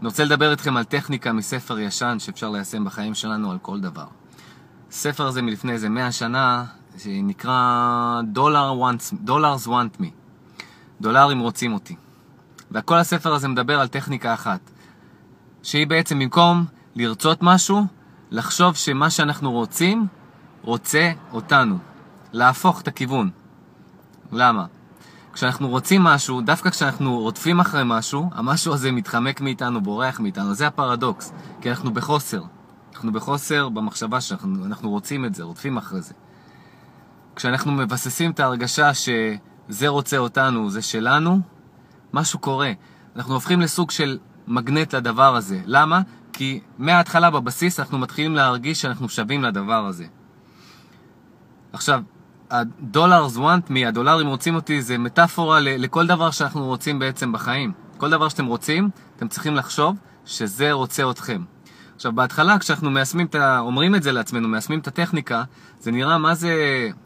אני רוצה לדבר איתכם על טכניקה מספר ישן שאפשר ליישם בחיים שלנו על כל דבר. ספר הזה מלפני איזה מאה שנה, שנקרא Dollars Want Me. דולרים רוצים אותי. וכל הספר הזה מדבר על טכניקה אחת, שהיא בעצם במקום לרצות משהו, לחשוב שמה שאנחנו רוצים, רוצה אותנו. להפוך את הכיוון. למה? כשאנחנו רוצים משהו, דווקא כשאנחנו רודפים אחרי משהו, המשהו הזה מתחמק מאיתנו, בורח מאיתנו. זה הפרדוקס, כי אנחנו בחוסר. אנחנו בחוסר במחשבה שאנחנו רוצים את זה, רודפים אחרי זה. כשאנחנו מבססים את ההרגשה שזה רוצה אותנו, זה שלנו, משהו קורה. אנחנו הופכים לסוג של מגנט לדבר הזה. למה? כי מההתחלה בבסיס אנחנו מתחילים להרגיש שאנחנו שווים לדבר הזה. עכשיו, ה-dollars want me, הדולרים רוצים אותי, זה מטאפורה לכל דבר שאנחנו רוצים בעצם בחיים. כל דבר שאתם רוצים, אתם צריכים לחשוב שזה רוצה אתכם. עכשיו, בהתחלה, כשאנחנו מיישמים את ה... אומרים את זה לעצמנו, מיישמים את הטכניקה, זה נראה מה זה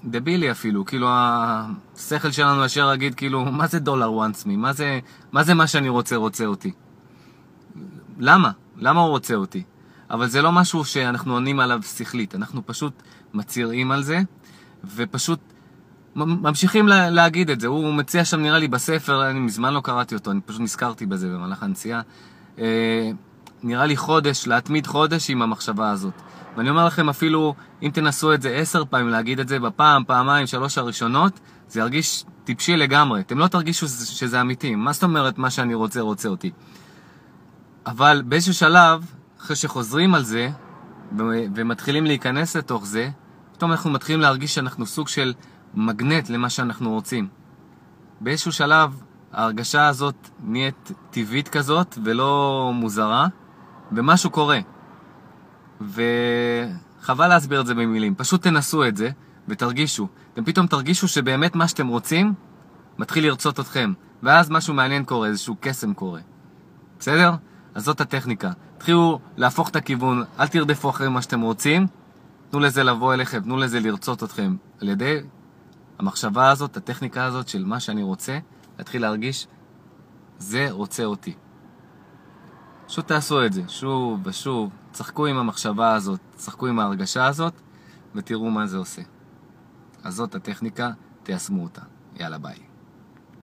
דבילי אפילו. כאילו, השכל שלנו ישר יגיד, כאילו, מה זה דולר wants me? מה זה, מה זה מה שאני רוצה, רוצה אותי? למה? למה הוא רוצה אותי? אבל זה לא משהו שאנחנו עונים עליו שכלית, אנחנו פשוט מצהירים על זה, ופשוט ממשיכים לה, להגיד את זה. הוא מציע שם, נראה לי, בספר, אני מזמן לא קראתי אותו, אני פשוט נזכרתי בזה במהלך הנסיעה. אה, נראה לי חודש, להתמיד חודש עם המחשבה הזאת. ואני אומר לכם, אפילו אם תנסו את זה עשר פעמים, להגיד את זה בפעם, פעמיים, שלוש הראשונות, זה ירגיש טיפשי לגמרי. אתם לא תרגישו שזה אמיתי. מה זאת אומרת מה שאני רוצה, רוצה אותי? אבל באיזשהו שלב, אחרי שחוזרים על זה, ומתחילים להיכנס לתוך זה, פתאום אנחנו מתחילים להרגיש שאנחנו סוג של מגנט למה שאנחנו רוצים. באיזשהו שלב ההרגשה הזאת נהיית טבעית כזאת ולא מוזרה, ומשהו קורה. וחבל להסביר את זה במילים, פשוט תנסו את זה ותרגישו. אתם פתאום תרגישו שבאמת מה שאתם רוצים מתחיל לרצות אתכם, ואז משהו מעניין קורה, איזשהו קסם קורה. בסדר? אז זאת הטכניקה. תתחילו להפוך את הכיוון, אל תרדפו אחרי מה שאתם רוצים, תנו לזה לבוא אליכם, תנו לזה לרצות אתכם. על ידי המחשבה הזאת, הטכניקה הזאת של מה שאני רוצה, להתחיל להרגיש, זה רוצה אותי. פשוט תעשו את זה, שוב ושוב, צחקו עם המחשבה הזאת, צחקו עם ההרגשה הזאת, ותראו מה זה עושה. אז זאת הטכניקה, תיישמו אותה. יאללה ביי.